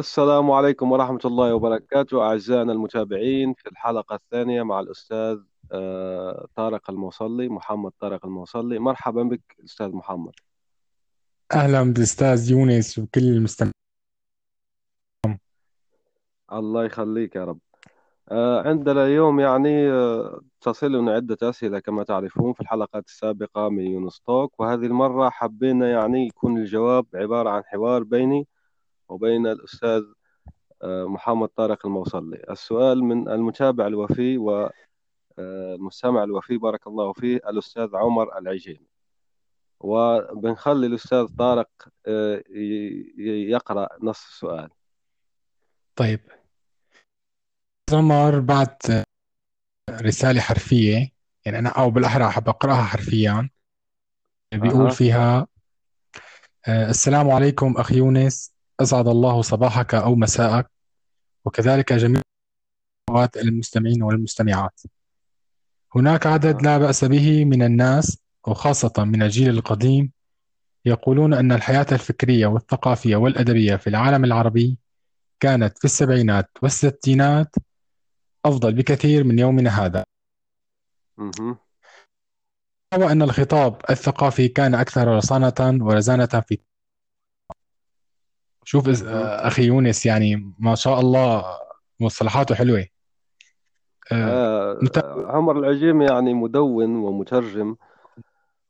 السلام عليكم ورحمة الله وبركاته أعزائنا المتابعين في الحلقة الثانية مع الأستاذ آه، طارق الموصلي محمد طارق الموصلي. مرحبا بك أستاذ محمد. أهلا بالأستاذ يونس وكل المستمعين. الله يخليك يا رب. آه، عندنا اليوم يعني آه، تصلنا عدة أسئلة كما تعرفون في الحلقات السابقة من يونس توك وهذه المرة حبينا يعني يكون الجواب عبارة عن حوار بيني وبين الأستاذ آه، محمد طارق الموصلي. السؤال من المتابع الوفي والمستمع الوفي بارك الله فيه الأستاذ عمر العجيمي. وبنخلي الأستاذ طارق آه، يقرأ نص السؤال. طيب. عمر بعت رسالة حرفية. يعني أنا أو بالأحرى أحب أقرأها حرفيا. بيقول فيها آه، السلام عليكم أخي يونس. أسعد الله صباحك أو مساءك. وكذلك جميع المستمعين والمستمعات. هناك عدد لا بأس به من الناس وخاصة من الجيل القديم يقولون أن الحياة الفكرية والثقافية والأدبية في العالم العربي كانت في السبعينات والستينات أفضل بكثير من يومنا هذا. وأن الخطاب الثقافي كان أكثر رصانة ورزانة في شوف إز- مهم. أخي يونس يعني ما شاء الله مصطلحاته حلوة. آه، مت- آه، عمر العجيمي يعني مدون ومترجم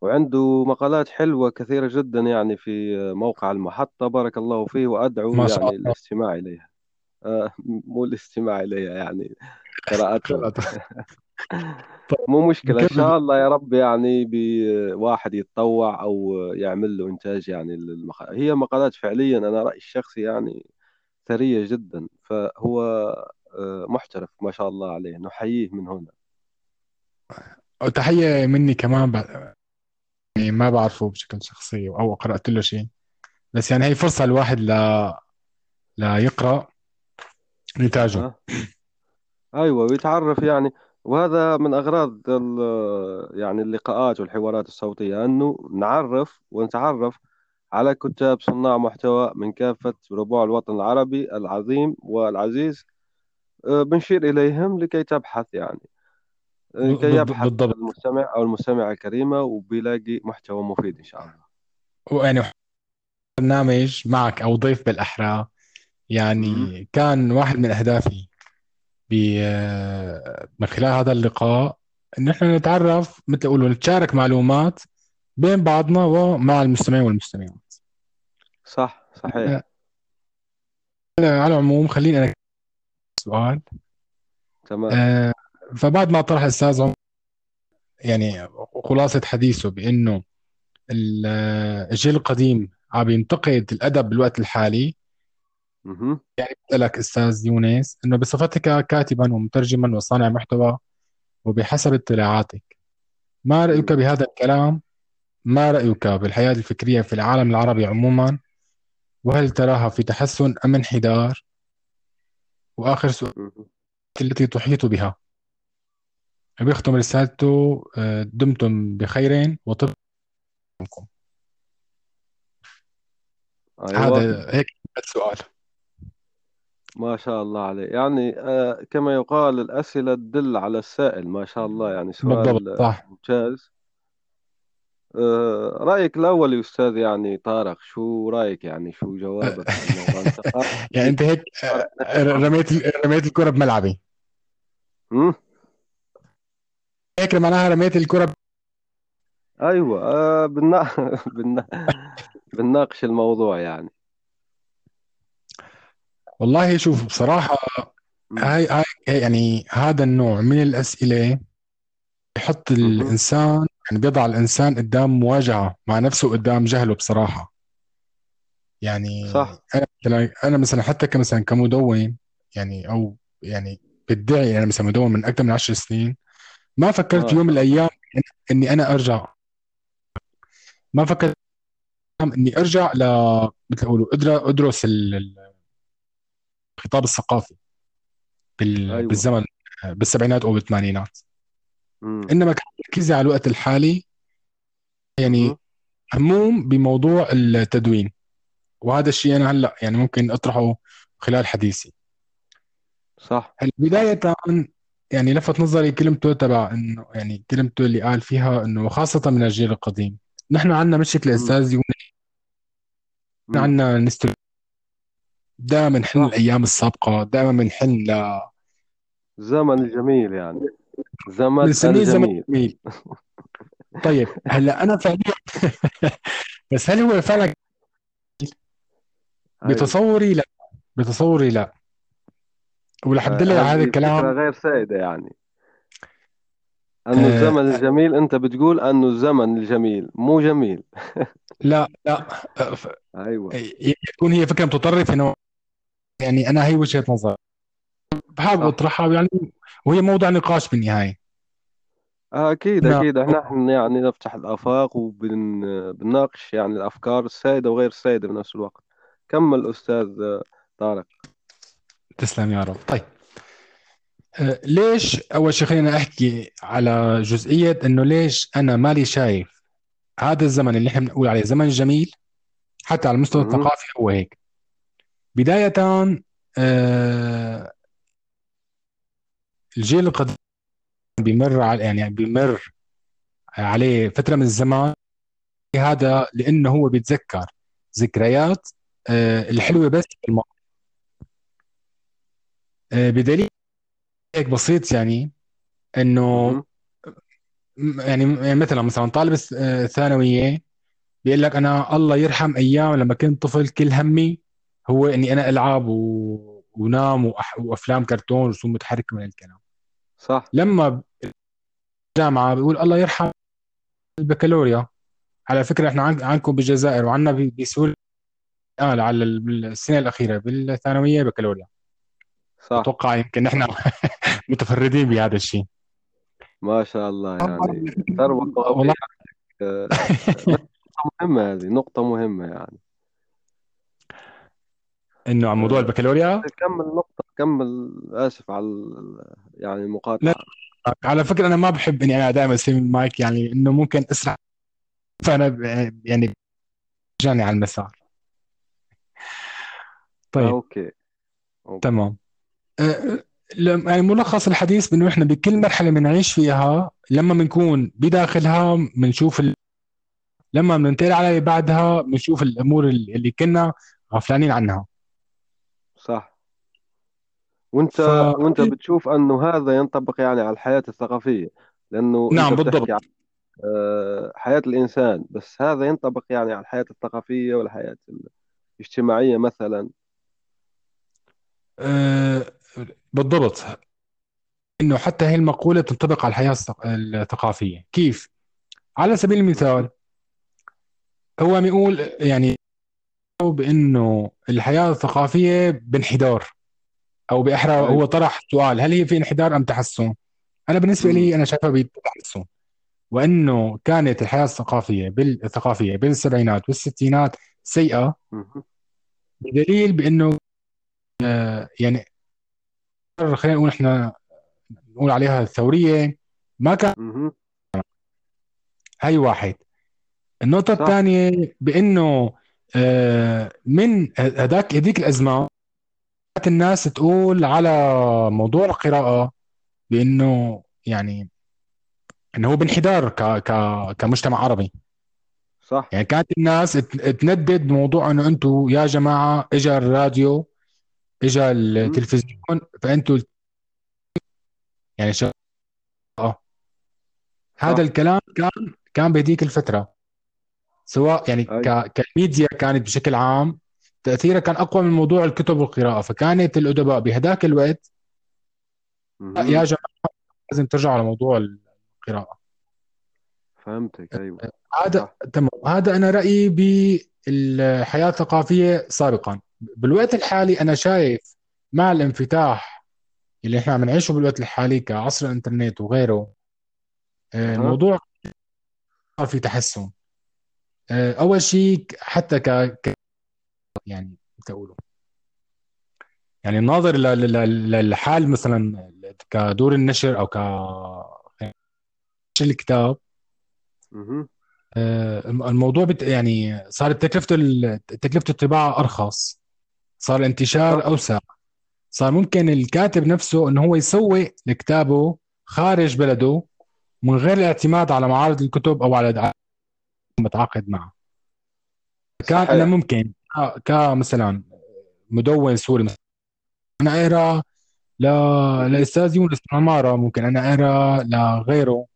وعنده مقالات حلوة كثيرة جدا يعني في موقع المحطة. بارك الله فيه وأدعو ما شاء يعني الله. الاستماع إليها. آه، مو الاستماع إليها يعني قراءتها مو مشكلة إن شاء الله يا رب يعني بواحد يتطوع أو يعمل له إنتاج يعني للمق... هي مقالات فعليا أنا رأيي الشخصي يعني ثرية جدا فهو آه، محترف ما شاء الله عليه نحييه من هنا. وتحية مني كمان ب- يعني ما بعرفه بشكل شخصي أو قرأت له شيء. بس يعني هي فرصة الواحد لا لا يقرأ نتاجه أيوة ويتعرف يعني. وهذا من أغراض ال- يعني اللقاءات والحوارات الصوتية أنه نعرف ونتعرف على كتاب صناع محتوى من كافة ربوع الوطن العربي العظيم والعزيز آه، بنشير إليهم لكي تبحث يعني آه، كي بالض- يبحث بالضبط المستمع أو المستمعة الكريمة وبيلاقي محتوى مفيد إن شاء الله ويعني برنامج معك أو ضيف بالأحرى مهم. يعني كان واحد من أهدافي ب- من خلال هذا اللقاء إن إحنا نتعرف مثل أقول نتشارك معلومات بين بعضنا ومع المستمعين والمستمعات. صح صحيح. آه، على العموم خليني أنا سؤال. تمام. آه، فبعد ما طرح الأستاذ عمر يعني خلاصة حديثه بأنه ال- الجيل القديم عم ينتقد الأدب بالوقت الحالي. يعني بسألك أستاذ يونس أنه بصفتك كاتبا ومترجما وصانع محتوى وبحسب اطلاعاتك ما رأيك. بهذا الكلام؟ ما رأيك بالحياة الفكرية في العالم العربي عموما؟ وهل تراها في تحسن أم انحدار؟ وآخر سؤال. التي تحيط بها بيختم رسالته آه، دمتم بخير وطب أيوة هذا هيك السؤال ما شاء الله عليه. يعني آه كما يقال الأسئلة تدل على السائل ما شاء الله يعني بالضبط سؤال آه، صح. ممتاز. آه رأيك الأول يا أستاذ يعني طارق شو رأيك؟ يعني شو جوابك في الموضوع أنت قارئ يعني أنت هيك قارئ آه، رميت رميت الكرة بملعبي. مم؟ هيك معناها رميت الكرة أيوة آه بنا... بنا... بنناقش الموضوع يعني. والله شوف بصراحة. هاي هاي يعني هذا النوع من الأسئلة يحط مهم. الإنسان يعني بيضع الإنسان قدام مواجهة مع نفسه قدام جهله بصراحة يعني صح أنا مثلا أنا مثلا حتى كمثلا كمدون يعني أو يعني بدعي أنا مثلا مدون من أكثر من عشر سنين ما فكرت في يوم من الأيام إن- إني أنا أرجع ما فكرت إني أرجع ل مثل يقولوا أدر- أدرس ال- الخطاب الثقافي بال- أيوة بالزمن بالسبعينات أو بالثمانينات مم. إنما كان تركيزي على الوقت الحالي يعني. هموم بموضوع التدوين وهذا الشيء أنا هلأ يعني ممكن أطرحه خلال حديثي صح هلا بداية يعني لفت نظري كلمته تبع انه يعني كلمته اللي قال فيها إنه خاصة من الجيل القديم نحن عندنا مشكلة. أستاذ يونس مم. عندنا نستر دائما بنحن صح. الأيام السابقة دائما بنحن ل الزمن الجميل يعني. زمن بنسميه زمن الجميل. جميل. طيب هلأ أنا فعليا بس هل هو فعلا هاي بتصوري؟ لا. بتصوري لا. آه، ادلل على هذا هذه فكرة الكلام غير سائدة يعني. أنه آه. الزمن الجميل أنت بتقول أنه الزمن الجميل مو جميل. لا لا. أيوة. تكون هي فكرة متطرفة انه يعني أنا هي وجهة نظر صح. اطرحها يعني وهي موضوع نقاش بالنهاية. آه، أكيد أنا أكيد. إحنا نحن يعني نفتح الآفاق وبنناقش يعني الأفكار السائدة وغير السائدة بنفس الوقت. كمل أستاذ آه، طارق. تسلم يا رب. طيب. آه، ليش أول شيء خلينا احكي على جزئية إنه ليش أنا مالي شايف هذا الزمن اللي إحنا بنقول عليه زمن جميل حتى على المستوى. الثقافي هو هيك. بداية آه، الجيل القديم بيمر على يعني بيمر عليه فترة من الزمان. هذا لأنه هو بيتذكر ذكريات آه، الحلوة بس في الماضي. آه، بدليل هيك بسيط يعني إنه يعني يعني مثلا مثلا طالب الثانوية بيقول لك أنا الله يرحم أيام لما كنت طفل كل همي هو إني أنا ألعب و... ونام وأح... وأفلام كرتون ورسوم متحركه من الكلام. صح. لما بالجامعة بيقول الله يرحم البكالوريا. على فكرة إحنا عن... عندكم بالجزائر وعندنا ب- بسوريا آه على ال- السنة الأخيرة بالثانوية بكالوريا. صح. أتوقع يمكن نحن متفردين بهذا الشيء. ما شاء الله يعني. والله. نقطة مهمة هذه نقطة مهمة يعني. إنه عن موضوع آه، البكالوريا؟ كمل نقطة كمل آسف على يعني لا المقاطعة على فكرة أنا ما بحب إني أنا دائما أسوي المايك يعني إنه ممكن أسرع. فأنا يعني جاني على المسار. آه، طيب. أوكي. أوكي. تمام. أه، لم- يعني ملخص الحديث بأنه إحنا بكل مرحلة بنعيش فيها لما بنكون بداخلها بنشوف ال... لما بننتقل على اللي بعدها بنشوف الأمور اللي كنا غفلانين عنها. وانت ف وانت بتشوف انه هذا ينطبق يعني على الحياة الثقافية لأنه أنت نعم بتحكي عن بالضبط آه، حياة الإنسان بس هذا ينطبق يعني على الحياة الثقافية والحياة الاجتماعية مثلا. أه، بالضبط. إنه حتى هي المقولة بتنطبق على الحياة الثق- الثقافية. كيف؟ على سبيل المثال هو عم يقول يعني بأنه الحياة الثقافية بانحدار. أو بأحرى هو أيوه طرح سؤال هل هي في انحدار أم تحسن؟ أنا بالنسبة لي أنا شايفها بتحسن وإنه كانت الحياة الثقافية بالثقافيه بالسبعينات والستينات سيئة. بدليل بإنه آه، يعني خلينا نقول إحنا نقول عليها الثورية ما كان. هاي واحد النقطة الثانية بإنه آه، من هذاك هذيك الأزمة الناس تقول على موضوع القراءة بإنه يعني إنه هو بانحدار ك ك كمجتمع عربي صح يعني كانت الناس تندد بموضوع إنه أنتم يا جماعة اجى الراديو اجى. التلفزيون فانتم يعني شغ... آه. هذا الكلام كان كان بهديك الفترة سواء يعني أي ك... كميديا كانت بشكل عام تاثيرها كان أقوى من موضوع الكتب والقراءة فكانت الأدباء بهداك الوقت يا. جماعة لازم ترجعوا على موضوع القراءة. فهمتك أيوه. هذا تمام. هذا أنا رأيي بالحياة الثقافية سابقا. بالوقت الحالي أنا شايف مع الانفتاح اللي إحنا عم نعيشه بالوقت الحالي كعصر الإنترنت وغيره آه، الموضوع صار في تحسن. آه، أول شيء حتى ك- يعني تقولوا يعني الناظر للحال مثلا كدور النشر أو ك الكتاب. آه، الموضوع بت يعني صارت تكلفته ال- تكلفة الطباعة أرخص صار انتشار صح أوسع. صار ممكن الكاتب نفسه إنه هو يسوق لكتابه خارج بلده من غير الاعتماد على معارض الكتب أو على متعاقد معه. كان أنا صحيح ممكن كمثلا مدون سوري مثلا. أنا اقرا ل... لاستاذ يونس عمارة ممكن أنا اقرا لغيره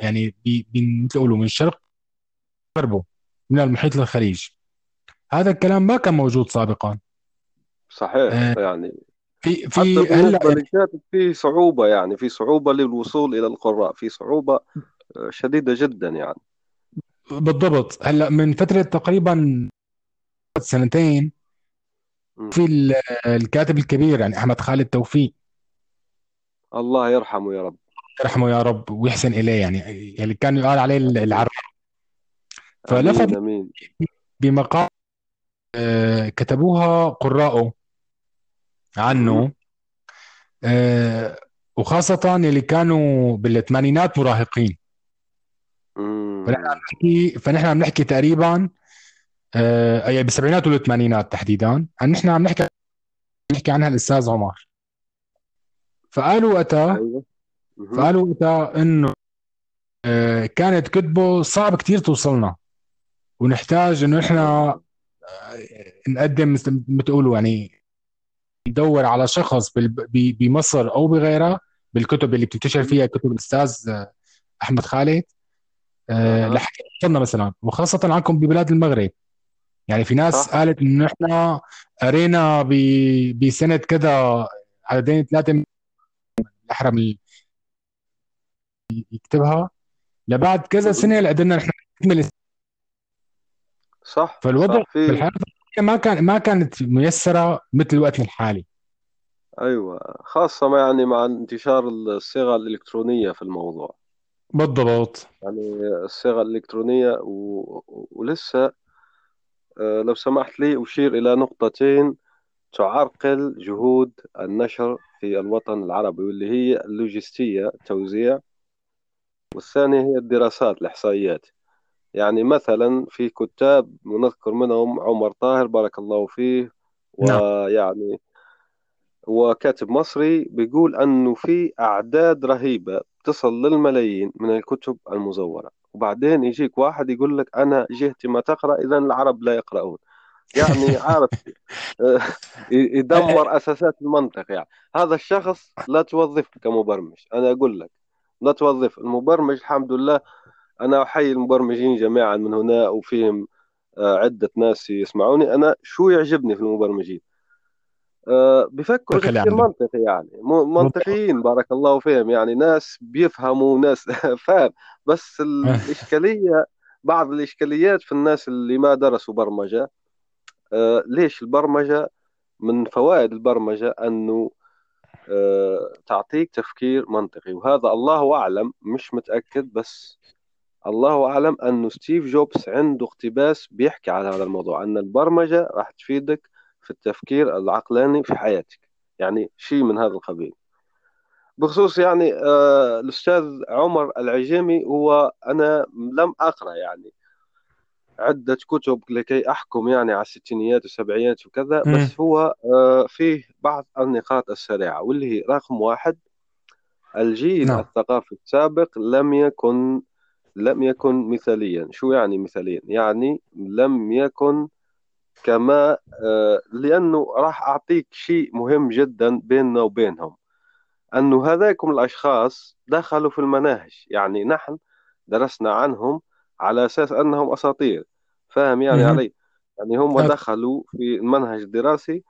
يعني بي... بي... مثل من الشرق غربه من المحيط للخليج. هذا الكلام ما كان موجود سابقا. صحيح آه، يعني في في هلأ للكاتب في صعوبة يعني في صعوبة للوصول إلى القراء في صعوبة آه، شديدة جدا يعني. بالضبط. هلأ من فترة تقريبا سنتين. في ال- الكاتب الكبير يعني أحمد خالد توفيق الله يرحمه يا رب يرحمه يا رب ويحسن إليه يعني يعني كان يقال عليه العرب فلفت آمين بمقال آه، كتبوها قراءه. عنه آه، وخاصة اللي كانوا بالثمانينات مراهقين فنحن عم. نحكي فنحن عم نحكي تقريبا آه، يعني بالسبعينات والثمانينات تحديدا عن نحن عم نحكي نحكي عنها الأستاذ عمر فقالوا وقتها مهم. فقالوا وقتها إنه آه، كانت كتبه صعب كتير توصلنا ونحتاج إنه إحنا آه. نقدم مثل ما تقولوا يعني ندور على شخص بمصر أو بغيرها بالكتب اللي بتنتشر. فيها كتب الأستاذ أحمد خالد وصلنا مثلا وخاصة عنكم ببلاد المغرب يعني في ناس صح. قالت إنه إحنا قرينا بسنة كذا عددين ثلاثة من الأحرم يكتبها. لبعد كذا. سنة قدرنا نحن نكمل صح فالوضع صح في الطبيعية ما كان ما كانت ميسرة مثل وقتنا الحالي. خاصة ما يعني مع انتشار الصيغة الإلكترونية في الموضوع. بالضبط. يعني الصيغة الإلكترونية و... ولسه لو سمحت لي أشير إلى نقطتين تعرقل جهود النشر في الوطن العربي واللي هي اللوجستية التوزيع. والثانية هي الدراسات الإحصائيات. يعني مثلا في كتاب ونذكر منهم عمر طاهر بارك الله فيه نعم. ويعني هو كاتب مصري بيقول أنه في أعداد رهيبة تصل للملايين من الكتب المزورة. وبعدين يجيك واحد يقول لك أنا جهتي ما تقرأ إذا العرب لا يقرؤون. يعني عارف يدمر أساسات المنطق يعني. هذا الشخص لا توظفه كمبرمج. أنا أقول لك لا توظف المبرمج. الحمد لله أنا أحيي المبرمجين جميعا من هنا وفيهم آه، عدة ناس يسمعوني. أنا شو يعجبني في المبرمجين؟ آه، بيفكروا دخل تفكير عندك منطقي يعني. منطقيين بارك الله فيهم. يعني ناس بيفهموا ناس فاهم. بس الإشكالية بعض الإشكاليات في الناس اللي ما درسوا برمجة آه، ليش البرمجة؟ من فوائد البرمجة أنه آه، تعطيك تفكير منطقي. وهذا الله أعلم مش متأكد بس الله أعلم أنه ستيف جوبز عنده اقتباس بيحكي على هذا الموضوع أن البرمجة راح تفيدك في التفكير العقلاني في حياتك. يعني شيء من هذا القبيل. بخصوص يعني آه الأستاذ عمر العجيمي هو أنا لم أقرأ يعني عدة كتب لكي أحكم يعني على الستينيات والسبعينات وكذا مم. بس هو آه فيه بعض النقاط السريعة واللي هي رقم واحد الجيل نعم. الثقافي السابق لم يكن لم يكن مثاليا. شو يعني مثاليا؟ يعني لم يكن كما آه، لأنه راح أعطيك شيء مهم جدا بيننا وبينهم. أنه هذاكم الأشخاص دخلوا في المناهج. يعني نحن درسنا عنهم على أساس أنهم أساطير. فاهم يعني مهم. علي؟ يعني هم أك- دخلوا في المنهج الدراسي.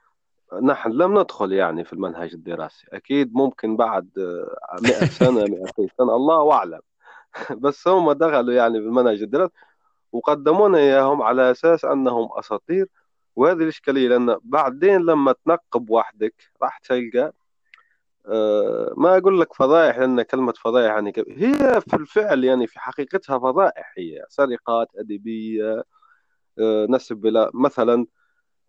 نحن لم ندخل يعني في المنهج الدراسي. أكيد ممكن بعد آه، مئة سنة مئتين سنة الله أعلم. بس هم دخلوا يعني بالمنهج الدراسي وقدمونا إياهم على أساس أنهم أساطير. وهذه الإشكالية لأن بعدين لما تنقب وحدك راح تلقى آه، ما أقول لك فضائح لأن كلمة فضائح يعني هي في الفعل يعني في حقيقتها فضائح هي سرقات أدبية آه، نسب إلى مثلا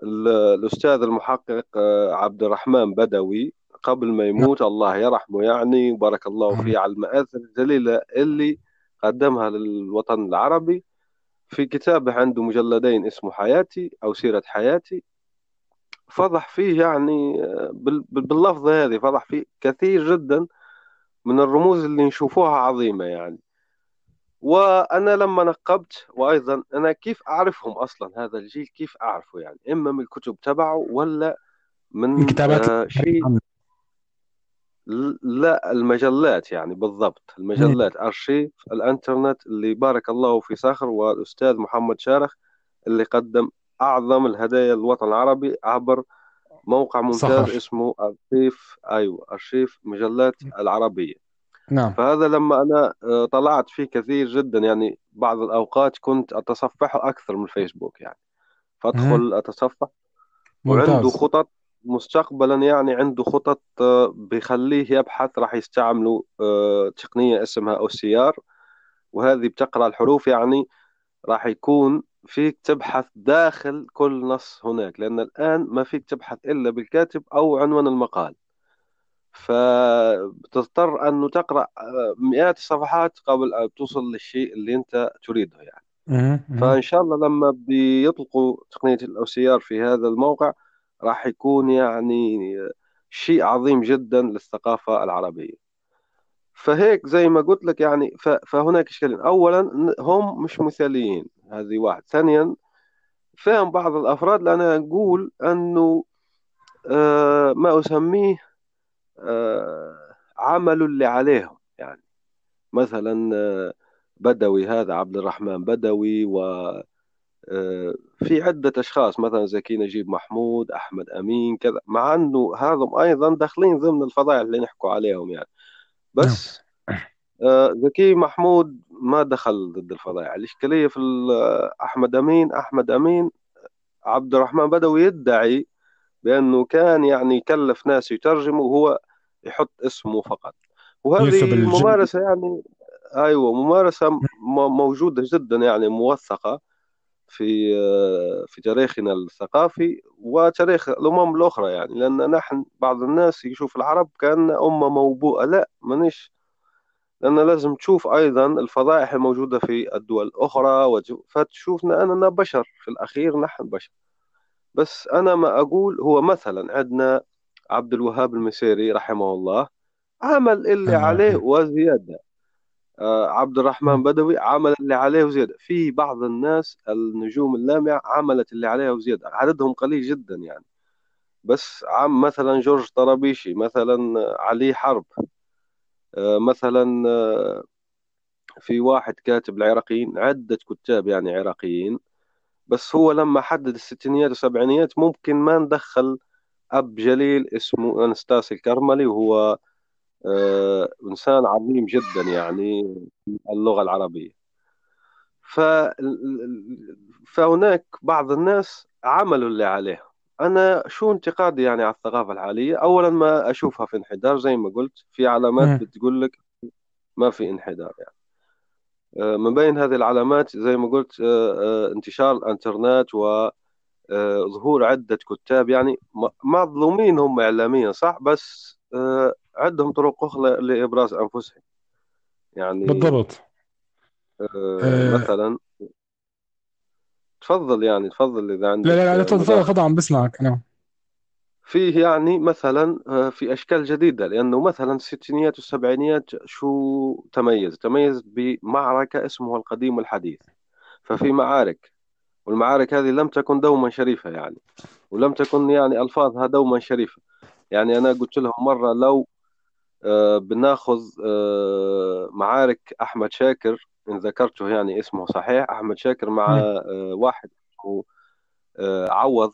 ال- الأستاذ المحقق آه، عبد الرحمن بدوي قبل ما نعم يموت الله يرحمه يعني وبارك الله مم. فيه على المآثر الجليلة اللي قدمها للوطن العربي في كتابه عنده مجلدين اسمه حياتي أو سيرة حياتي فضح فيه يعني باللفظة هذه فضح فيه كثير جدا من الرموز اللي نشوفوها عظيمة يعني. وأنا لما نقبت وأيضا أنا كيف أعرفهم أصلا؟ هذا الجيل كيف أعرفه يعني؟ إما من الكتب تبعه ولا من كتابات آه شيء لا المجلات يعني بالضبط. المجلات أرشيف الإنترنت اللي بارك الله في صخر والأستاذ محمد شارخ اللي قدم أعظم الهدايا للوطن العربي عبر موقع ممتاز صخر. اسمه أرشيف أيوة أرشيف مجلات العربية. نعم. فهذا لما أنا آه، طلعت فيه كثير جدا يعني بعض الأوقات كنت أتصفحه أكثر من الفيسبوك يعني. فأدخل أتصفح ممتاز. وعنده خطط مستقبلا يعني عنده خطط آه، بيخليه يبحث راح يستعملوا آه، تقنية اسمها OCR. وهذه بتقرأ الحروف يعني راح يكون فيك تبحث داخل كل نص هناك لأن الآن ما فيك تبحث إلا بالكاتب أو عنوان المقال. فبتضطر أنه تقرأ آه، مئات الصفحات قبل أن توصل للشيء اللي أنت تريده يعني. فإن شاء الله لما بيطلقوا تقنية الأوسيار في هذا الموقع راح يكون يعني شيء عظيم جدا للثقافة العربية. فهيك زي ما قلت لك يعني فهناك إشكالين. أولا هم مش مثاليين هذه واحد. ثانيا فهم بعض الأفراد لأنا نقول أنه آه ما أسميه آه عملوا اللي عليهم. يعني مثلا آه بدوي هذا عبد الرحمن بدوي و في عدة أشخاص مثلا زكي نجيب محمود أحمد أمين كذا مع أنه هذم أيضا داخلين ضمن الفضائح اللي نحكوا عليهم يعني. بس نعم. آه، زكي محمود ما دخل ضد الفضائح الإشكالية في أحمد أمين أحمد أمين عبد الرحمن بدوي يدعي بأنه كان يعني يكلف ناس يترجموا وهو يحط اسمه فقط. وهذه ممارسة يعني أيوة ممارسة موجودة جدا يعني موثقة. في في تاريخنا الثقافي وتاريخ الأمم الأخرى يعني لأن نحن بعض الناس يشوف العرب كأن أمة موبوءة. لا مانيش. لأن لازم تشوف أيضا الفضائح الموجودة في الدول الأخرى فتشوفنا أننا بشر. في الأخير نحن بشر. بس أنا ما أقول هو مثلا عندنا عبد الوهاب المسيري رحمه الله عمل اللي عليه وزيادة. آه، عبد الرحمن بدوي عمل اللي عليه وزيادة. في بعض الناس النجوم اللامعة عملت اللي عليها وزيادة. عددهم قليل جدا يعني. بس عم مثلا جورج طرابيشي مثلا علي حرب آه، مثلا آه، في واحد كاتب العراقيين عدة كتاب يعني عراقيين. بس هو لما حدد الستينيات والسبعينيات ممكن ما ندخل أب جليل اسمه أنستاسي الكرملي وهو آه، إنسان عظيم جدا يعني اللغة العربية. ف... فهناك بعض الناس عملوا اللي عليه. أنا شو انتقادي يعني على الثقافة الحالية؟ أولا ما أشوفها في انحدار زي ما قلت في علامات بتقول لك ما في انحدار يعني. آه، من بين هذه العلامات زي ما قلت آه، انتشار الإنترنت وظهور عدة كتاب يعني مظلومين هم إعلاميا صح؟ بس عندهم طرق أخرى لإبراز أنفسهم. يعني بالضبط. آه آه. مثلا تفضل يعني تفضل إذا عندك لا لا لا تفضل تفضل عم بسمعك أنا فيه يعني مثلا آه، في أشكال جديدة لأنه مثلا الستينيات والسبعينيات شو تميز؟ تميز بمعركة اسمها القديم والحديث. ففي معارك والمعارك هذه لم تكن دوما شريفة يعني ولم تكن يعني ألفاظها دوما شريفة. يعني أنا قلت لهم مرة لو آه، بناخذ آه، معارك أحمد شاكر إن ذكرته يعني اسمه صحيح. أحمد شاكر مع آه، واحد عوض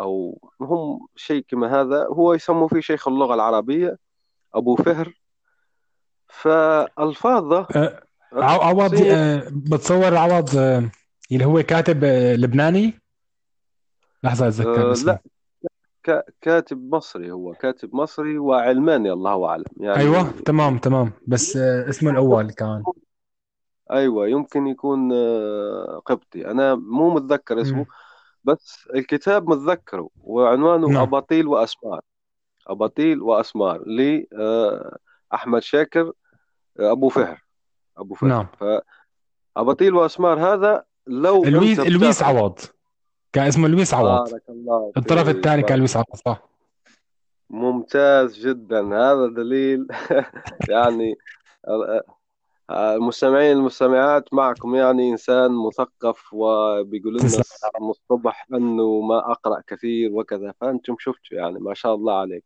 أو هم شيء كما هذا. هو يسموا فيه شيخ اللغة العربية أبو فهر. فألفاظه عوض بتصور عوض اللي هو كاتب لبناني؟ لحظة أتذكر لا كاتب مصري هو كاتب مصري وعلماني الله أعلم. يعني أيوة تمام تمام. بس آه، اسمه الأول كان. أيوة يمكن يكون آه، قبطي. أنا مو متذكر اسمه بس الكتاب متذكره وعنوانه نعم. أباطيل وأسمار. أباطيل وأسمار لأحمد آه، شاكر أبو فهر. أبو فهر. نعم. فأباطيل وأسمار هذا لو لويس لويس عوض. كان اسمه لويس عوض. بارك الله الطرف فيك الثاني كان بارك لويس عوض صح. ممتاز جدا. هذا دليل يعني المستمعين المستمعات معكم يعني إنسان مثقف وبيقول لنا تسلم. من الصبح أنه ما أقرأ كثير وكذا فأنتم شفتوا يعني ما شاء الله عليك.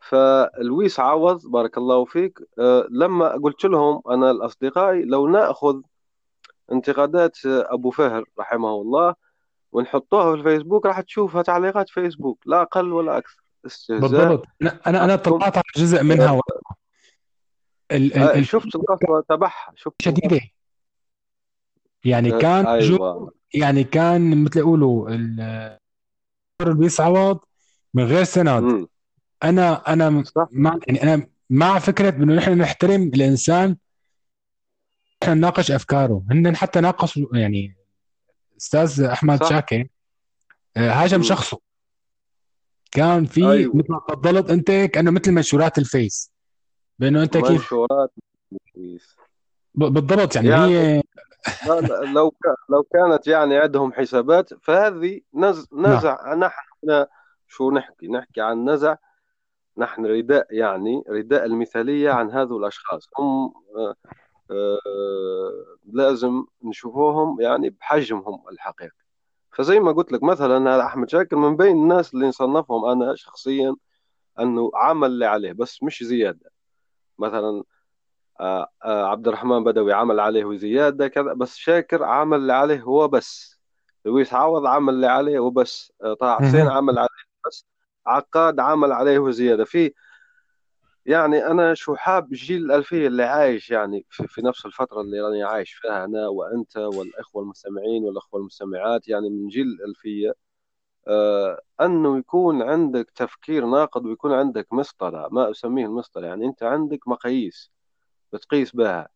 فلويس عوض بارك الله فيك. آه، لما قلت لهم أنا الأصدقائي لو نأخذ انتقادات أبو فهر رحمه الله ونحطوها في الفيسبوك راح تشوفها تعليقات فيسبوك لا أقل ولا أكثر. استهزاء. بالضبط. أنا أنا طلعت على جزء منها ال ال آه، ال شفت القسوة تبعها شفت شديدة. يعني آه، كان جو أيوة يعني كان مثل يقولوا ال- لويس عوض من غير سند. أنا أنا صح. مع يعني أنا مع فكرة إنه نحن نحترم الإنسان نحن نناقش أفكاره. هن حتى ناقشوا يعني أستاذ أحمد صح. شاكر آه، هاجم شخصه. كان في أيوة. مثل ما تفضلت أنت كأنه مثل منشورات الفيس. بأنه أنت كيف؟ منشورات ب- بالضبط يعني يعني هي لو لو كانت يعني عندهم حسابات فهذه نز نعم. نزع. نحن شو نحكي؟ نحكي عن نزع. نحن رداء يعني رداء المثالية عن هذول الأشخاص. هم آه، لازم نشوفوهم يعني بحجمهم الحقيقي. فزي ما قلت لك مثلا هذا أحمد شاكر من بين الناس اللي نصنفهم أنا شخصيا أنه عمل اللي عليه بس مش زيادة. مثلا آه، آه، عبد الرحمن بدوي عمل عليه وزيادة كذا بس شاكر عمل اللي عليه هو بس. لويس عوض عمل اللي عليه وبس آه، طه حسين. عمل عليه بس. عقاد عمل عليه وزيادة في يعني أنا شو حاب جيل الألفية اللي عايش يعني في, في نفس الفترة اللي أنا عايش فيها أنا وأنت والإخوة المستمعين والأخوة المستمعات يعني من جيل الألفية آه أنه يكون عندك تفكير ناقد ويكون عندك مسطرة ما أسميه المسطرة يعني أنت عندك مقاييس بتقيس بها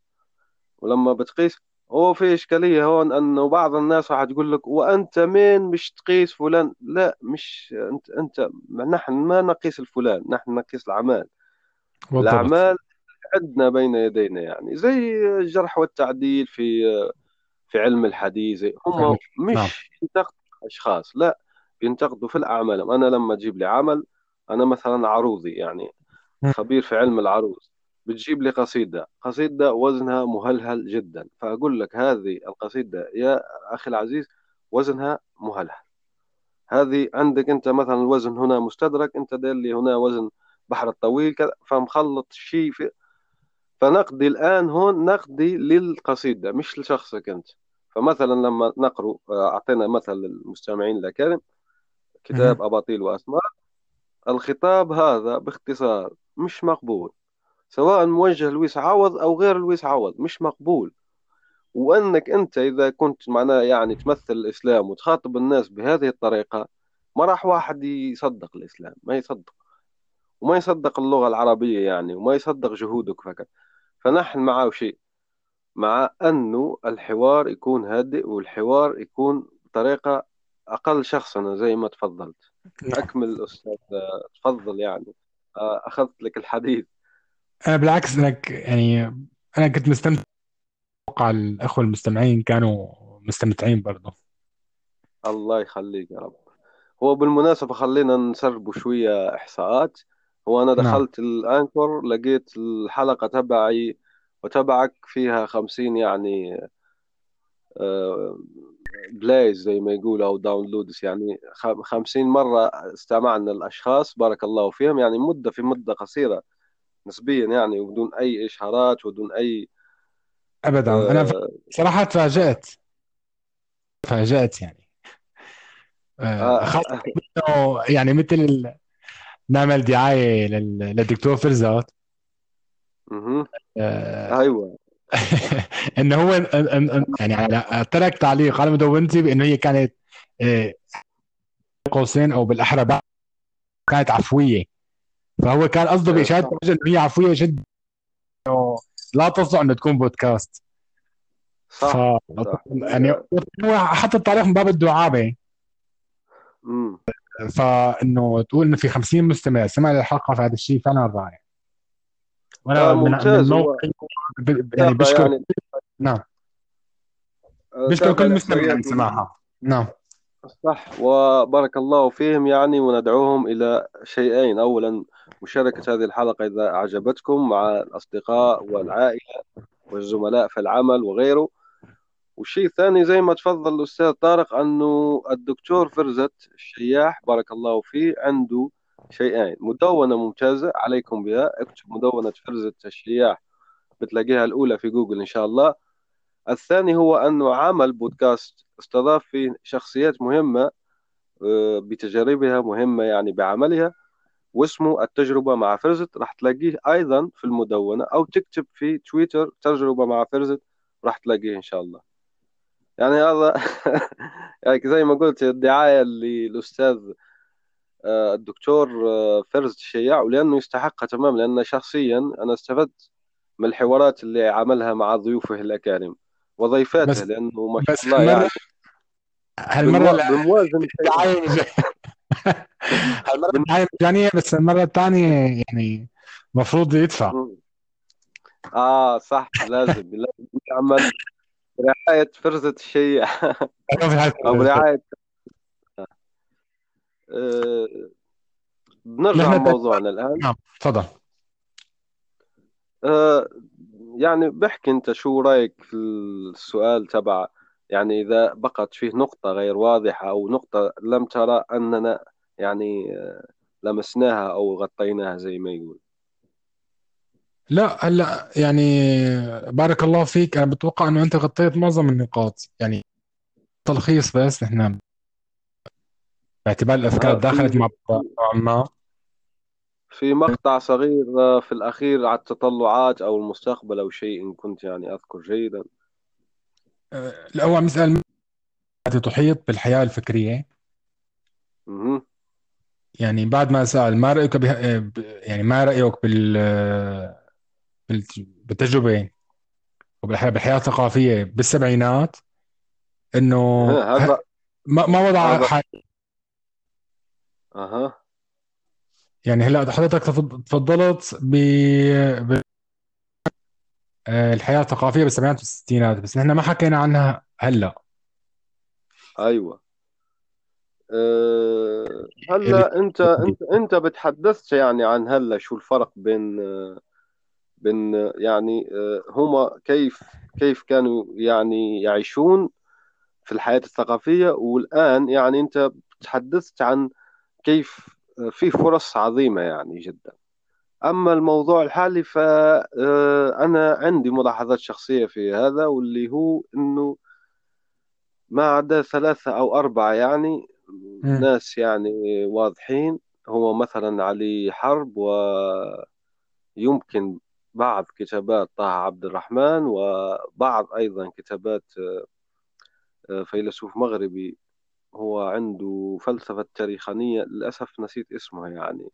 ولما بتقيس هو في إشكالية هون أنه بعض الناس راح تقول لك وأنت مين مش تقيس فلان؟ لا مش أنت أنت نحن ما نقيس الفلان نحن نقيس الأعمال بالضبط. الأعمال عندنا بين يدينا يعني زي الجرح والتعديل في في علم الحديث هم نعم. مش ينتقدوا أشخاص لا بينتقدوا في الأعمال. أنا لما أجيب لي عمل أنا مثلا عروضي يعني. خبير في علم العروض بتجيب لي قصيدة قصيدة وزنها مهلهل جدا. فأقول لك هذه القصيدة يا أخي العزيز وزنها مهلهل. هذه عندك أنت مثلا الوزن هنا مستدرك أنت داير لي هنا وزن بحر الطويل كذا فمخلط شيء في فنقدي الآن هون نقدي للقصيدة مش لشخصك أنت. فمثلا لما نقرأ أعطينا مثل للمستمعين الأكارم. كتاب أباطيل وأسماء. الخطاب هذا باختصار مش مقبول. سواء موجه لويس عوض أو غير لويس عوض مش مقبول. وأنك أنت إذا كنت معناه يعني تمثل الإسلام وتخاطب الناس بهذه الطريقة ما راح واحد يصدق الإسلام ما يصدق. وما يصدق اللغة العربية يعني وما يصدق جهودك فقط. فنحن معه شيء مع أنه الحوار يكون هادئ والحوار يكون بطريقة أقل شخصنة زي ما تفضلت. نعم. أكمل أستاذ آه، تفضل يعني. آه، أخذت لك الحديث. أنا بالعكس أنا ك- يعني أنا كنت مستمتع. أتوقع الأخوة المستمعين كانوا مستمتعين برضه الله يخليك يا رب. هو بالمناسبة خلينا نسرب شوية إحصاءات. هو أنا نعم. دخلت الأنكر لقيت الحلقة تبعي وتبعك فيها خمسين يعني آه، plays زي ما يقولوا أو downloads يعني خ- خمسين مرة استمعنا الأشخاص بارك الله فيهم. يعني مدة في مدة قصيرة نسبيا يعني وبدون أي إشعارات ودون أي ابدا. أنا ف- آه صراحة تفاجأت. تفاجأت يعني. آه، آه. خاصة آه إنه يعني مثل نعمل دعاية لل- للدكتور فرزات. آه، أيوة. إنه هو يعني على- ترك تعليق على مدونتي بإنه هي كانت آه، قوسين أو بالأحرى بعد كانت عفوية. فهو كان قصده بإشارة صح. الوجه إنه هي عفوية جدا. لا تصلح إنه تكون بودكاست. ف صح. صح يعني حط التعليق من باب الدعابة. مم. فإنه تقول إنه في 50 مستمع سمع للحلقة فهذا الشيء فعلا رائع وأنا آه من موقعي يعني بشكر يعني نعم. آه، بشكر كل مستمع من سماعها نعم. صح وبارك الله فيهم يعني وندعوهم إلى شيئين. أولا مشاركة هذه الحلقة إذا أعجبتكم مع الأصدقاء والعائلة والزملاء في العمل وغيره. والشيء الثاني زي ما تفضل الأستاذ طارق أنه الدكتور فرزت الشياح بارك الله فيه عنده شيئين. مدونة ممتازة عليكم بها. اكتب مدونة فرزت الشياح بتلاقيها الأولى في جوجل إن شاء الله. الثاني هو أنه عمل بودكاست استضاف فيه شخصيات مهمة آه، بتجاربها مهمة يعني بعملها واسمه التجربة مع فرزت. راح تلاقيه أيضا في المدونة أو تكتب في تويتر تجربة مع فرزت راح تلاقيه إن شاء الله. يعني هذا يعني زي ما قلت الدعاية للأستاذ آه، الدكتور آه، فرز الشياع ولأنه يستحقها تمام لأن شخصيا أنا استفدت من الحوارات اللي عملها مع ضيوفه الأكارم وضيفاته بس لأنه ما شاء الله يعني. هالمرة بمو- بموازن الدعاية مج... هالمرة الدعاية مجانية بس المرة الثانية يعني المفروض يدفع. آه صح لازم لازم يعمل. برعاية فرزة الشيع أو برعاية آه، بنرجع نحن لموضوعنا الآن. نعم تفضل. آه، يعني بحكي أنت شو رأيك في السؤال تبع يعني إذا بقت فيه نقطة غير واضحة أو نقطة لم ترى أننا يعني آه، لمسناها أو غطيناها زي ما يقول. لا هلا يعني بارك الله فيك. أنا بتوقع إنه أنت غطيت معظم النقاط. يعني تلخيص بس نحن باعتبار الأفكار آه، دخلت في مع بعض. نوعا ما؟ في مقطع صغير آه، في الأخير على التطلعات أو المستقبل أو شيء إن كنت يعني أذكر جيدا. آه، لا هو عم يسال التي تحيط بالحياة الفكرية. مهم. يعني بعد ما سأل ما رأيك به... آه، يعني ما رأيك بال... بال... بالتجربة وبالحياه بالحياة الثقافية بالسبعينات إنه. هذا ما ما وضع هذا ح... أها يعني هلأ حضرتك تفض- تفضلت ب... آه، الحياة الثقافية بالسبعينات والستينات بس نحن ما حكينا عنها هلأ أيوة أه هلأ أنت أنت أنت بتحدثت يعني عن هلأ شو الفرق بين بين يعني أه هما كيف كيف كانوا يعني يعيشون في الحياة الثقافية. والآن يعني أنت تحدثت عن كيف في فرص عظيمة يعني جدا. أما الموضوع الحالي فأنا عندي ملاحظات شخصية في هذا واللي هو أنه ما عدا ثلاثة أو أربعة يعني. ناس يعني واضحين. هو مثلا علي حرب ويمكن بعض كتابات طه عبد الرحمن وبعض أيضا كتابات آه، فيلسوف مغربي. هو عنده فلسفة تاريخانية للأسف نسيت اسمه يعني.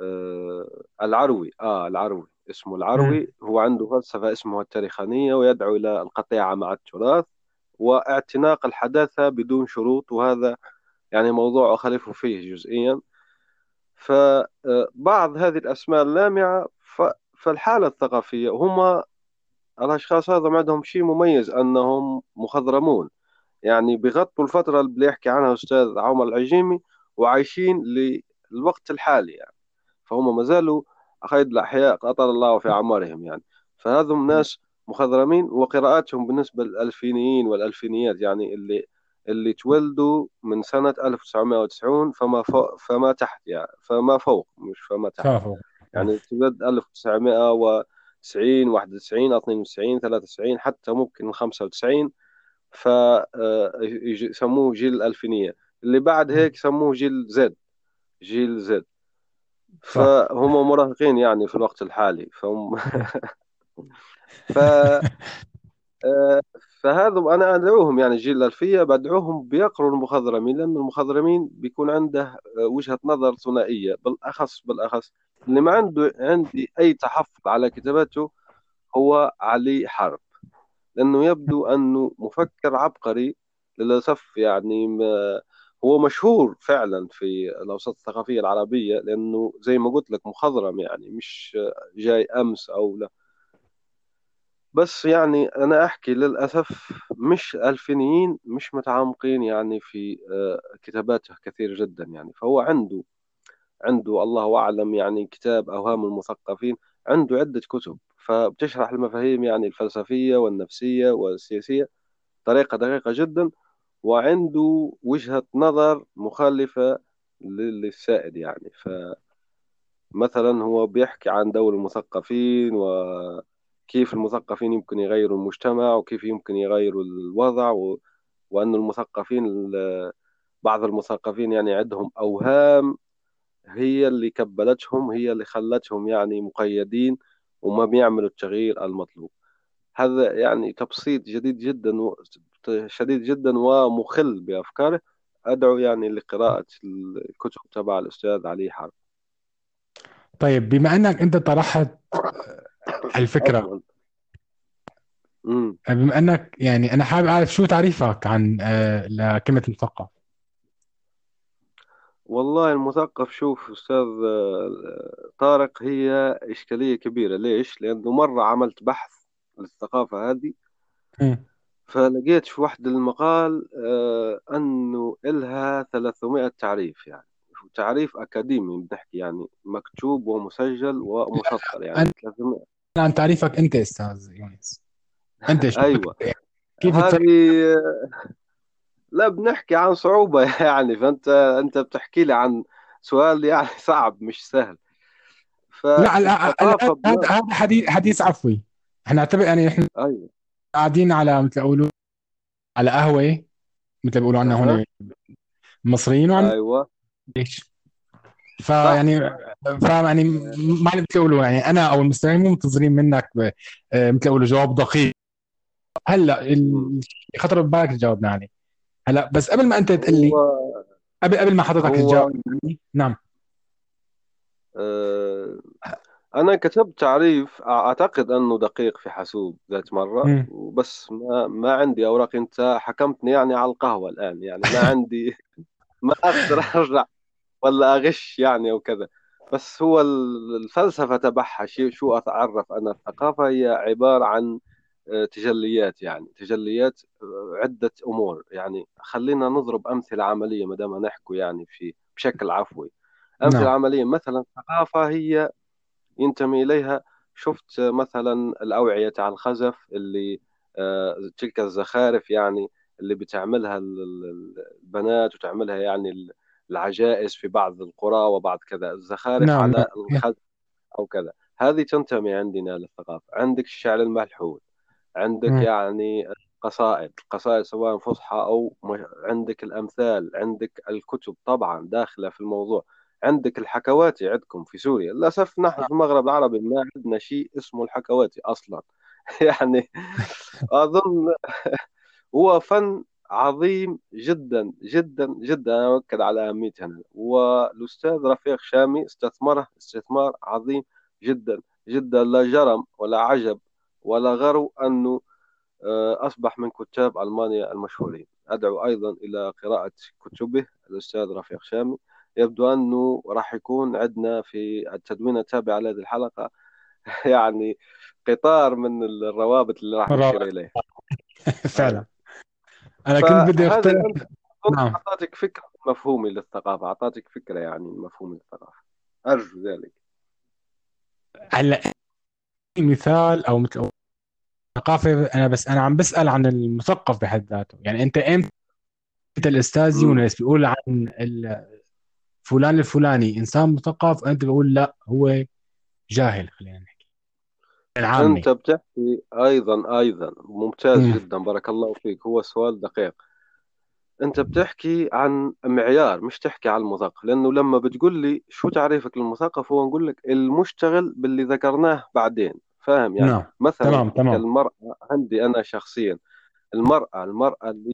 آه العروي آه العروي اسمه. العروي. هو عنده فلسفة اسمها التاريخانية ويدعو إلى القطيعة مع التراث واعتناق الحداثة بدون شروط. وهذا يعني موضوع أخالف فيه جزئيا. فبعض هذه الأسماء اللامعة فالحالة الثقافية هم الأشخاص هذا عندهم شيء مميز أنهم مخضرمون. يعني بغطوا الفترة اللي بيحكي عنها أستاذ عمر العجيمي وعايشين للوقت الحالي يعني. فهم ما زالوا أخيد الأحياء أطال الله في أعمارهم يعني. فهذم ناس مخضرمين وقراءاتهم بالنسبة للألفينيين والألفينيات يعني اللي اللي تولدوا من سنة 1990 فما فوق فما تحت يعني فما فوق مش فما تحت. يعني تولد 1990 91 92 93 حتى ممكن 95 ف آه، يسموه جيل الألفينية اللي بعد هيك يسموه جيل زد. جيل زد. فهم مراهقين يعني في الوقت الحالي. فهم ف آه، فهذا أنا أدعوهم يعني جيل الألفية بدعوهم بيقروا المخضرمين لأن المخضرمين بيكون عنده آه، وجهة نظر ثنائية بالأخص بالأخص اللي ما عنده عندي أي تحفظ على كتاباته هو علي حرب. لأنه يبدو أنه مفكر عبقري للأسف يعني ما هو مشهور فعلا في الأوساط الثقافية العربية لأنه زي ما قلت لك مخضرم يعني مش جاي أمس أو لا. بس يعني أنا أحكي للأسف مش ألفينيين مش متعمقين يعني في آه، كتاباته كثير جدا يعني. فهو عنده عنده الله أعلم يعني كتاب أوهام المثقفين عنده عدة كتب فبتشرح المفاهيم يعني الفلسفية والنفسية والسياسية طريقة دقيقة جدا وعنده وجهة نظر مخالفة للسائد يعني. فمثلا هو بيحكي عن دور المثقفين وكيف المثقفين يمكن يغيروا المجتمع وكيف يمكن يغيروا الوضع و... وأن المثقفين بعض المثقفين يعني عندهم أوهام هي اللي كبلتهم هي اللي خلتهم يعني مقيدين وما بيعملوا التغيير المطلوب. هذا يعني تبسيط جديد جدا و... شديد جدا ومخل بأفكاره. أدعو يعني لقراءة الكتب تبع الأستاذ علي حرب. طيب بما أنك أنت طرحت الفكرة. بما أنك يعني أنا حابب أعرف شو تعريفك عن آه، لكلمة مثقف والله المثقف شوف أستاذ آه، طارق هي إشكالية كبيرة. ليش؟ لأنه مرة عملت بحث للثقافة هذه فلقيت في واحد المقال آه أنه إلها 300 تعريف يعني. تعريف أكاديمي بنحكي يعني مكتوب ومسجل ومسطر يعني. 300 عن تعريفك أنت أستاذ يونس. أنت شو أيوة. كيف هذه لا بنحكي عن صعوبة يعني فأنت أنت بتحكي لي عن سؤال يعني صعب مش سهل. ف... لا لا هذا هذا حديث حديث عفوي. إحنا نعتبر يعني إحنا أيوه. قاعدين على مثل اقولوا على قهوة مثل بيقولوا عنا هون المصريين وعن أيوه. ليش فيعني فاهم يعني ما مثل يقولوا يعني أنا أو المستمعين مو منتظرين منك آه، مثل يقولوا جواب دقيق. هلأ خطر ببالك جاوبنا عليه هلا بس قبل ما أنت تقول لي قبل قبل ما حضرتك تجاوب نعم. أه أنا كتبت تعريف أعتقد أنه دقيق في حاسوب ذات مرة بس ما, ما عندي أوراق. أنت حكمتني يعني على القهوة الآن يعني ما عندي ما أقدر أرجع ولا أغش يعني أو كذا. بس هو الفلسفة تبعها شو أتعرف أنا؟ الثقافة هي عبارة عن آه، تجليات يعني تجليات آه، عدة أمور يعني خلينا نضرب أمثلة عملية ما دام نحكوا يعني في بشكل عفوي أمثلة نعم. عملية مثلا الثقافة هي ينتمي إليها شفت مثلا الأوعية تاع الخزف اللي آه، تلك الزخارف يعني اللي بتعملها البنات وتعملها يعني العجائز في بعض القرى وبعض كذا الزخارف نعم. على نعم. الخزف أو كذا هذه تنتمي عندنا للثقافة عندك الشعر الملحون عندك م. يعني قصائد القصائد سواء فصحى أو عندك الأمثال عندك الكتب طبعا داخلة في الموضوع. عندك الحكواتي عندكم في سوريا. للأسف نحن في المغرب العربي ما عندنا شيء اسمه الحكواتي أصلا. يعني أظن هو فن عظيم جدا جدا جدا. أنا أؤكد على أهميته والأستاذ رفيق شامي استثمره استثمار عظيم جدا جدا. لا جرم ولا عجب ولا غرو أنه آه، أصبح من كتاب ألمانيا المشهورين. أدعو أيضا إلى قراءة كتبه الأستاذ رفيق شامي. يبدو أنه راح يكون عندنا في التدوين التابع لهذه الحلقة يعني قطار من الروابط اللي راح نشير إليها. فعلا. أنا كنت بدي أختار نعم. فكرة مفهومي للثقافة. أعطيتك فكرة يعني مفهوم للثقافة. أرجو ذلك. هلأ مثال أو مثل ثقافة أنا بس أنا عم بسأل عن المثقف بحد ذاته. يعني أنت إمتى أنت الأستاذ يونس بيقول عن فلان الفلاني إنسان مثقف؟ أنت بقول لا هو جاهل خلينا نحكي. العامي. أنت بتحكي أيضا أيضا ممتاز م. جدا بارك الله فيك. هو سؤال دقيق. أنت بتحكي عن معيار مش تحكي عن المثقف. لأنه لما بتقول لي شو تعريفك للمثقف هو نقول لك المشتغل باللي ذكرناه بعدين. فاهم يعني؟ نعم. مثلا تمام تمام. المرأة عندي أنا شخصيا المرأة المرأة اللي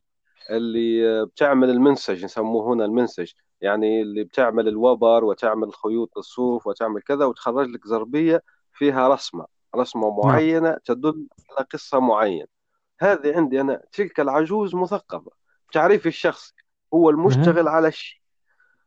اللي بتعمل المنسج نسموه هنا المنسج يعني اللي بتعمل الوبر وتعمل خيوط الصوف وتعمل كذا وتخرج لك زربية فيها رسمة رسمة نعم. معينة تدل على قصة معينة. هذه عندي أنا تلك العجوز مثقفة. تعريف الشخص هو المشتغل على الشيء.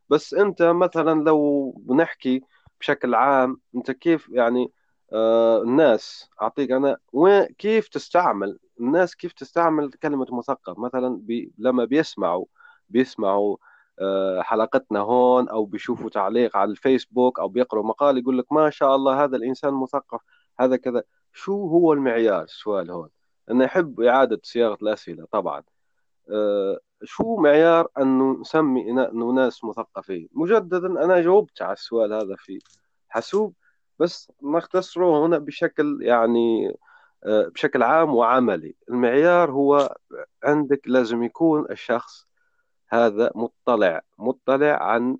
بس أنت مثلا لو بنحكي بشكل عام أنت كيف يعني آه، الناس أعطيك أنا وين كيف تستعمل الناس كيف تستعمل كلمة مثقف؟ مثلا بي لما بيسمعوا بيسمعوا آه، حلقتنا هون أو بيشوفوا تعليق على الفيسبوك أو بيقرأوا مقال يقول لك ما شاء الله هذا الإنسان مثقف هذا كذا. شو هو المعيار؟ السؤال هون. أنا يحب إعادة صياغة الأسئلة طبعا. آه، شو معيار أنه نسمي أنه ناس مثقفين؟ مجددا أنا جاوبت على السؤال هذا في حاسوب. بس نختصره هنا بشكل يعني آه، بشكل عام وعملي. المعيار هو عندك لازم يكون الشخص هذا مطلع مطلع عن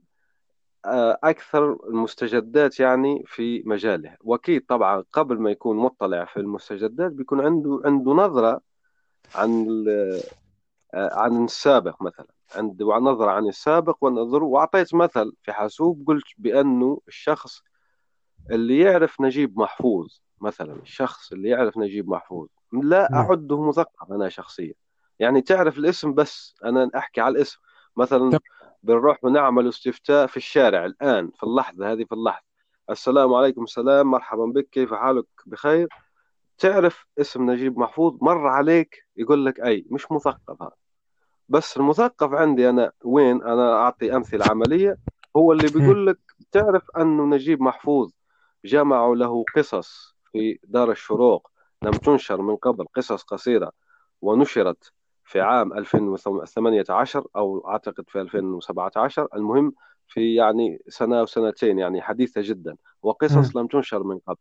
آه، أكثر المستجدات يعني في مجاله. وأكيد طبعا قبل ما يكون مطلع في المستجدات بيكون عنده عنده نظرة عن آه، عن السابق مثلا. عنده نظرة عن السابق والنظر وأعطيت مثل في حاسوب قلت بأنه الشخص اللي يعرف نجيب محفوظ مثلا الشخص اللي يعرف نجيب محفوظ. لا نعم. أعده مثقف أنا شخصيا. يعني تعرف الاسم بس أنا أحكي على الاسم. مثلا بنروح ونعمل استفتاء في الشارع الآن في اللحظة هذه في اللحظة. السلام عليكم السلام مرحبا بك كيف حالك؟ بخير. تعرف اسم نجيب محفوظ؟ مر عليك يقول لك أي مش مثقف هذا. بس المثقف عندي أنا وين؟ أنا أعطي أمثلة عملية. هو اللي. بيقول لك تعرف أنه نجيب محفوظ جمعوا له قصص في دار الشروق. لم تنشر من قبل قصص قصيرة ونشرت في عام 2018 أو أعتقد في 2017 المهم في يعني سنة أو سنتين يعني حديثة جدا. وقصص لم تنشر من قبل.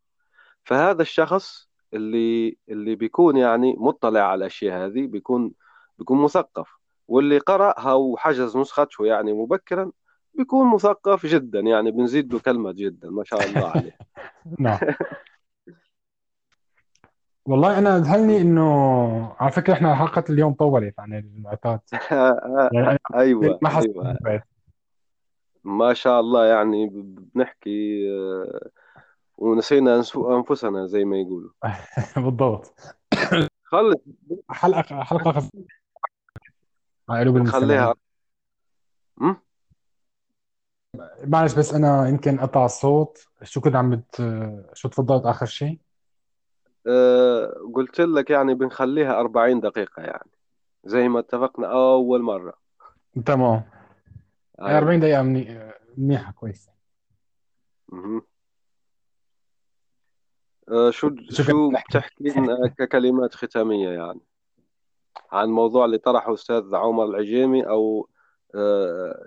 فهذا الشخص اللي اللي بيكون يعني مطلع على الأشياء هذه بيكون بيكون مثقف. واللي قرأها وحجز نسخته يعني مبكرا بيكون مثقف جدا يعني بنزيد له كلمة جدا ما شاء الله عليه. نعم. والله أنا ذهلني إنه على فكرة إحنا حلقة اليوم طولت عن المعتاد. يعني أيوه. ما حسيت أيوه. ما شاء الله يعني بنحكي آه، ونسينا أنفسنا زي ما يقولوا. بالضبط. خلص. حلقه حلقة خفيفه على قلوب المستمعين م? معلش بس أنا يمكن قطع الصوت. شو كنت عم بت شو تفضلت آخر شيء؟ آه، قلت لك يعني بنخليها 40 دقيقة يعني زي ما اتفقنا أول مرة. تمام. أيوة. 40 دقيقة مني... منيحة كويسة. مهم. آه، شو شو كنت شو نحكي بتحكي لنا ككلمات ختامية يعني؟ عن الموضوع اللي طرحه أستاذ عمر العجيمي أو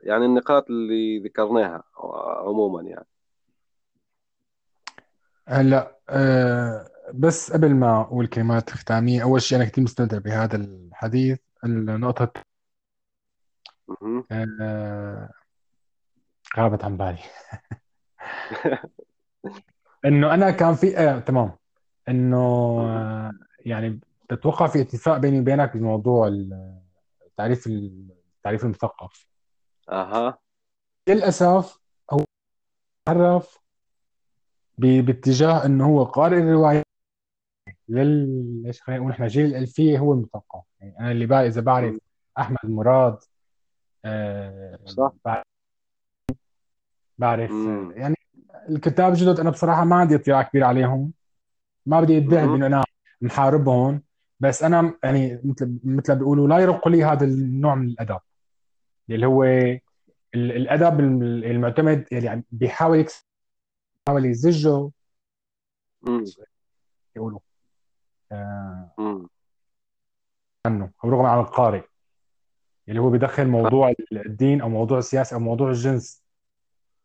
يعني النقاط اللي ذكرناها عموما يعني هلا أه بس قبل ما أقول كلمات ختامية أول شيء أنا كثير مستمتع بهذا الحديث النقطة. أه غابت عن بالي إنه أنا كان في آه تمام إنه. آه يعني بتوقع في اتفاق بيني وبينك بموضوع التعريف التعريف المثقف. أها. للأسف هو تعرف باتجاه إنه هو قارئ الروايه لل إيش خلينا نقول إحنا جيل الألفية هو المثقف. يعني أنا اللي بقى إذا بعرف. أحمد مراد آه صح. بع- بعرف. مم. يعني الكتاب الجدد أنا بصراحة ما عندي اطلاع كبير عليهم. ما بدي ادعي. بإنه أنا محاربهم. بس أنا يعني مثل مثل ما بيقولوا لا يرق لي هذا النوع من الأدب. اللي هو ال- الأدب الم- المعتمد يعني بيحاول بيحاول يزجه. يقولوا. آه. عنه. أو رغم عن القارئ. اللي هو بيدخل. موضوع الدين أو موضوع السياسة أو موضوع الجنس.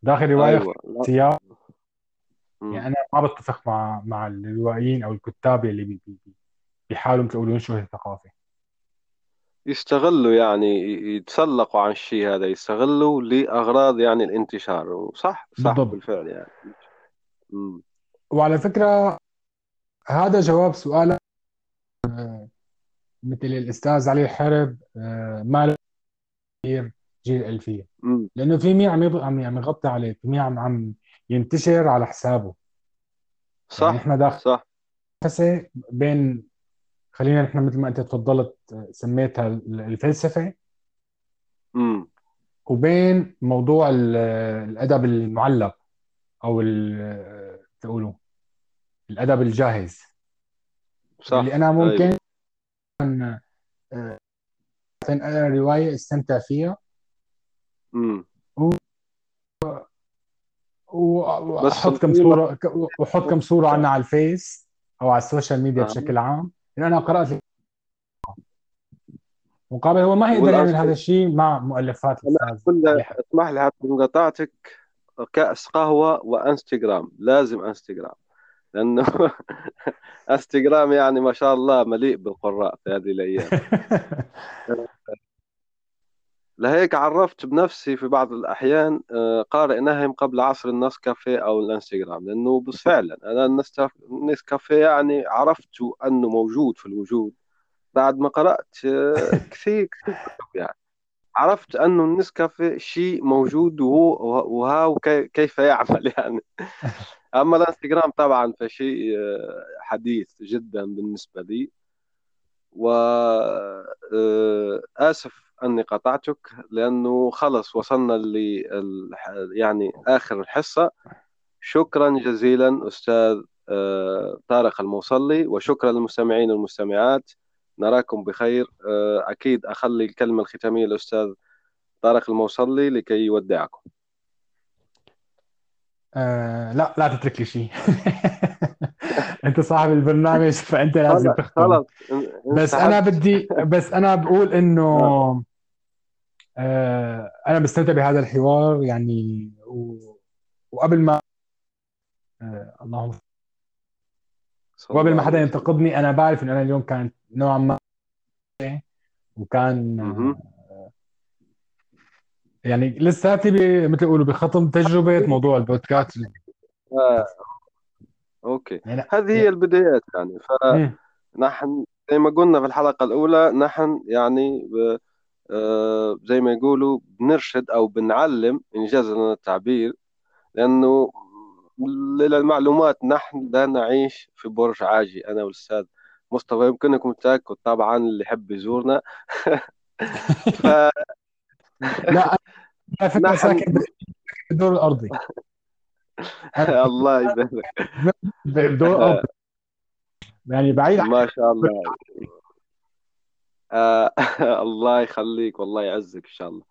داخل رواية أيوة. سياق. يعني أنا ما بتفق مع مع الروائيين أو الكتاب اللي بي بي بي- بيحاولوا مثل يقولوا ينشروا الثقافة. يستغلوا يعني يتسلقوا عن الشيء هذا يستغلوا لأغراض يعني الانتشار. صح صح بالضبط. بالفعل يعني. مم. وعلى فكرة هذا جواب سؤال مثل الأستاذ علي حرب آه، ما له كثير جيل الالفيه مم. لأنه في مين عم عم عم يغطي عليه في مين عم عم ينتشر على حسابه. يعني صح إحنا داخل صح. بين خلينا نحن مثل ما انت تفضلت سميتها الفلسفة. مم. وبين موضوع ال- الأدب المعلق أو تقولوا الأدب الجاهز. صح. اللي أنا أيوة. ممكن آه، اقرا رواية أستمتع فيها. امم وأحط كم صوره وأحط كم صورة عنها على الفيس أو على ال social media آه. بشكل عام. لأن أنا قرأت مقابل هو ما يقدر يعمل هذا الشيء مع مؤلفات الأستاذ اسمح لي مقاطعتك كأس قهوة وإنستغرام. لازم إنستغرام لأنه إنستغرام يعني ما شاء الله مليء بالقراء في هذه الأيام. لهيك عرفت بنفسي في بعض الأحيان آه، قارئ نهم قبل عصر النسكافيه أو الإنستغرام لأنه بس فعلا أنا النسكافيه يعني عرفت أنه موجود في الوجود بعد ما قرأت آه، كثير كثير يعني. عرفت أنه النسكافيه شيء موجود وهو وها كيف يعمل يعني. أما الإنستغرام طبعا فشيء آه، حديث جدا بالنسبة لي. وآسف أني قطعتك لأنه خلص وصلنا ل يعني آخر الحصة. شكرا جزيلا أستاذ آه، طارق الموصلي وشكرا للمستمعين والمستمعات. نراكم بخير. آه، أكيد أخلي الكلمة الختامية للأستاذ طارق الموصلي لكي يودعكم. آه لا لا تترك لي شيء. أنت صاحب البرنامج فأنت لازم تختار بس أنا بدي بس أنا بقول إنه آه. أنا بستمتع بهذا الحوار يعني و... وقبل ما آه اللهم وقبل ما حدا ينتقدني أنا بعرف انه أنا اليوم كانت نوعا ما وكان آه يعني لساتي مثل يقولوا بخطم تجربة موضوع البودكاست. آه. أوكي. يعني هذه هي البدايات يعني. فنحن زي ما قلنا في الحلقة الأولى نحن يعني ب... آه، زي ما يقولوا بنرشد أو بنعلم إنجاز التعبير لأنه للمعلومات نحن لا نعيش في برج عاجي. أنا والأستاذ مصطفى يمكنكم التأكد طبعا اللي يحب يزورنا. ف... لا أنا فكرة ساكن بالدور الأرضي. الله يبارك. بالدور الأرضي. يعني بعيد ما شاء الله. الله يخليك والله يعزك إن شاء الله.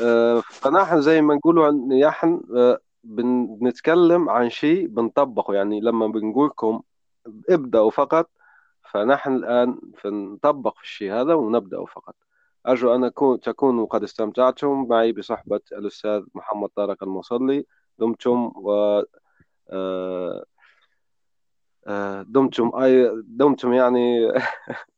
آه فنحن زي ما نقولوا نحن آه بنتكلم عن شيء بنطبقه. يعني لما بنقول لكم ابدأوا فقط فنحن الآن فنطبق في الشيء هذا ونبدأ فقط. أرجو أن تكونوا قد استمتعتم معي بصحبة الأستاذ محمد طارق المصلي دمتم و آه، آه، دمتم أي دمتم يعني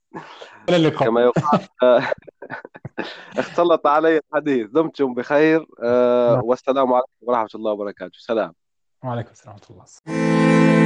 كما يقال اختلط علي الحديث. دمتم بخير آه،. والسلام عليكم ورحمة الله وبركاته. سلام. وعليكم السلام ورحمة الله.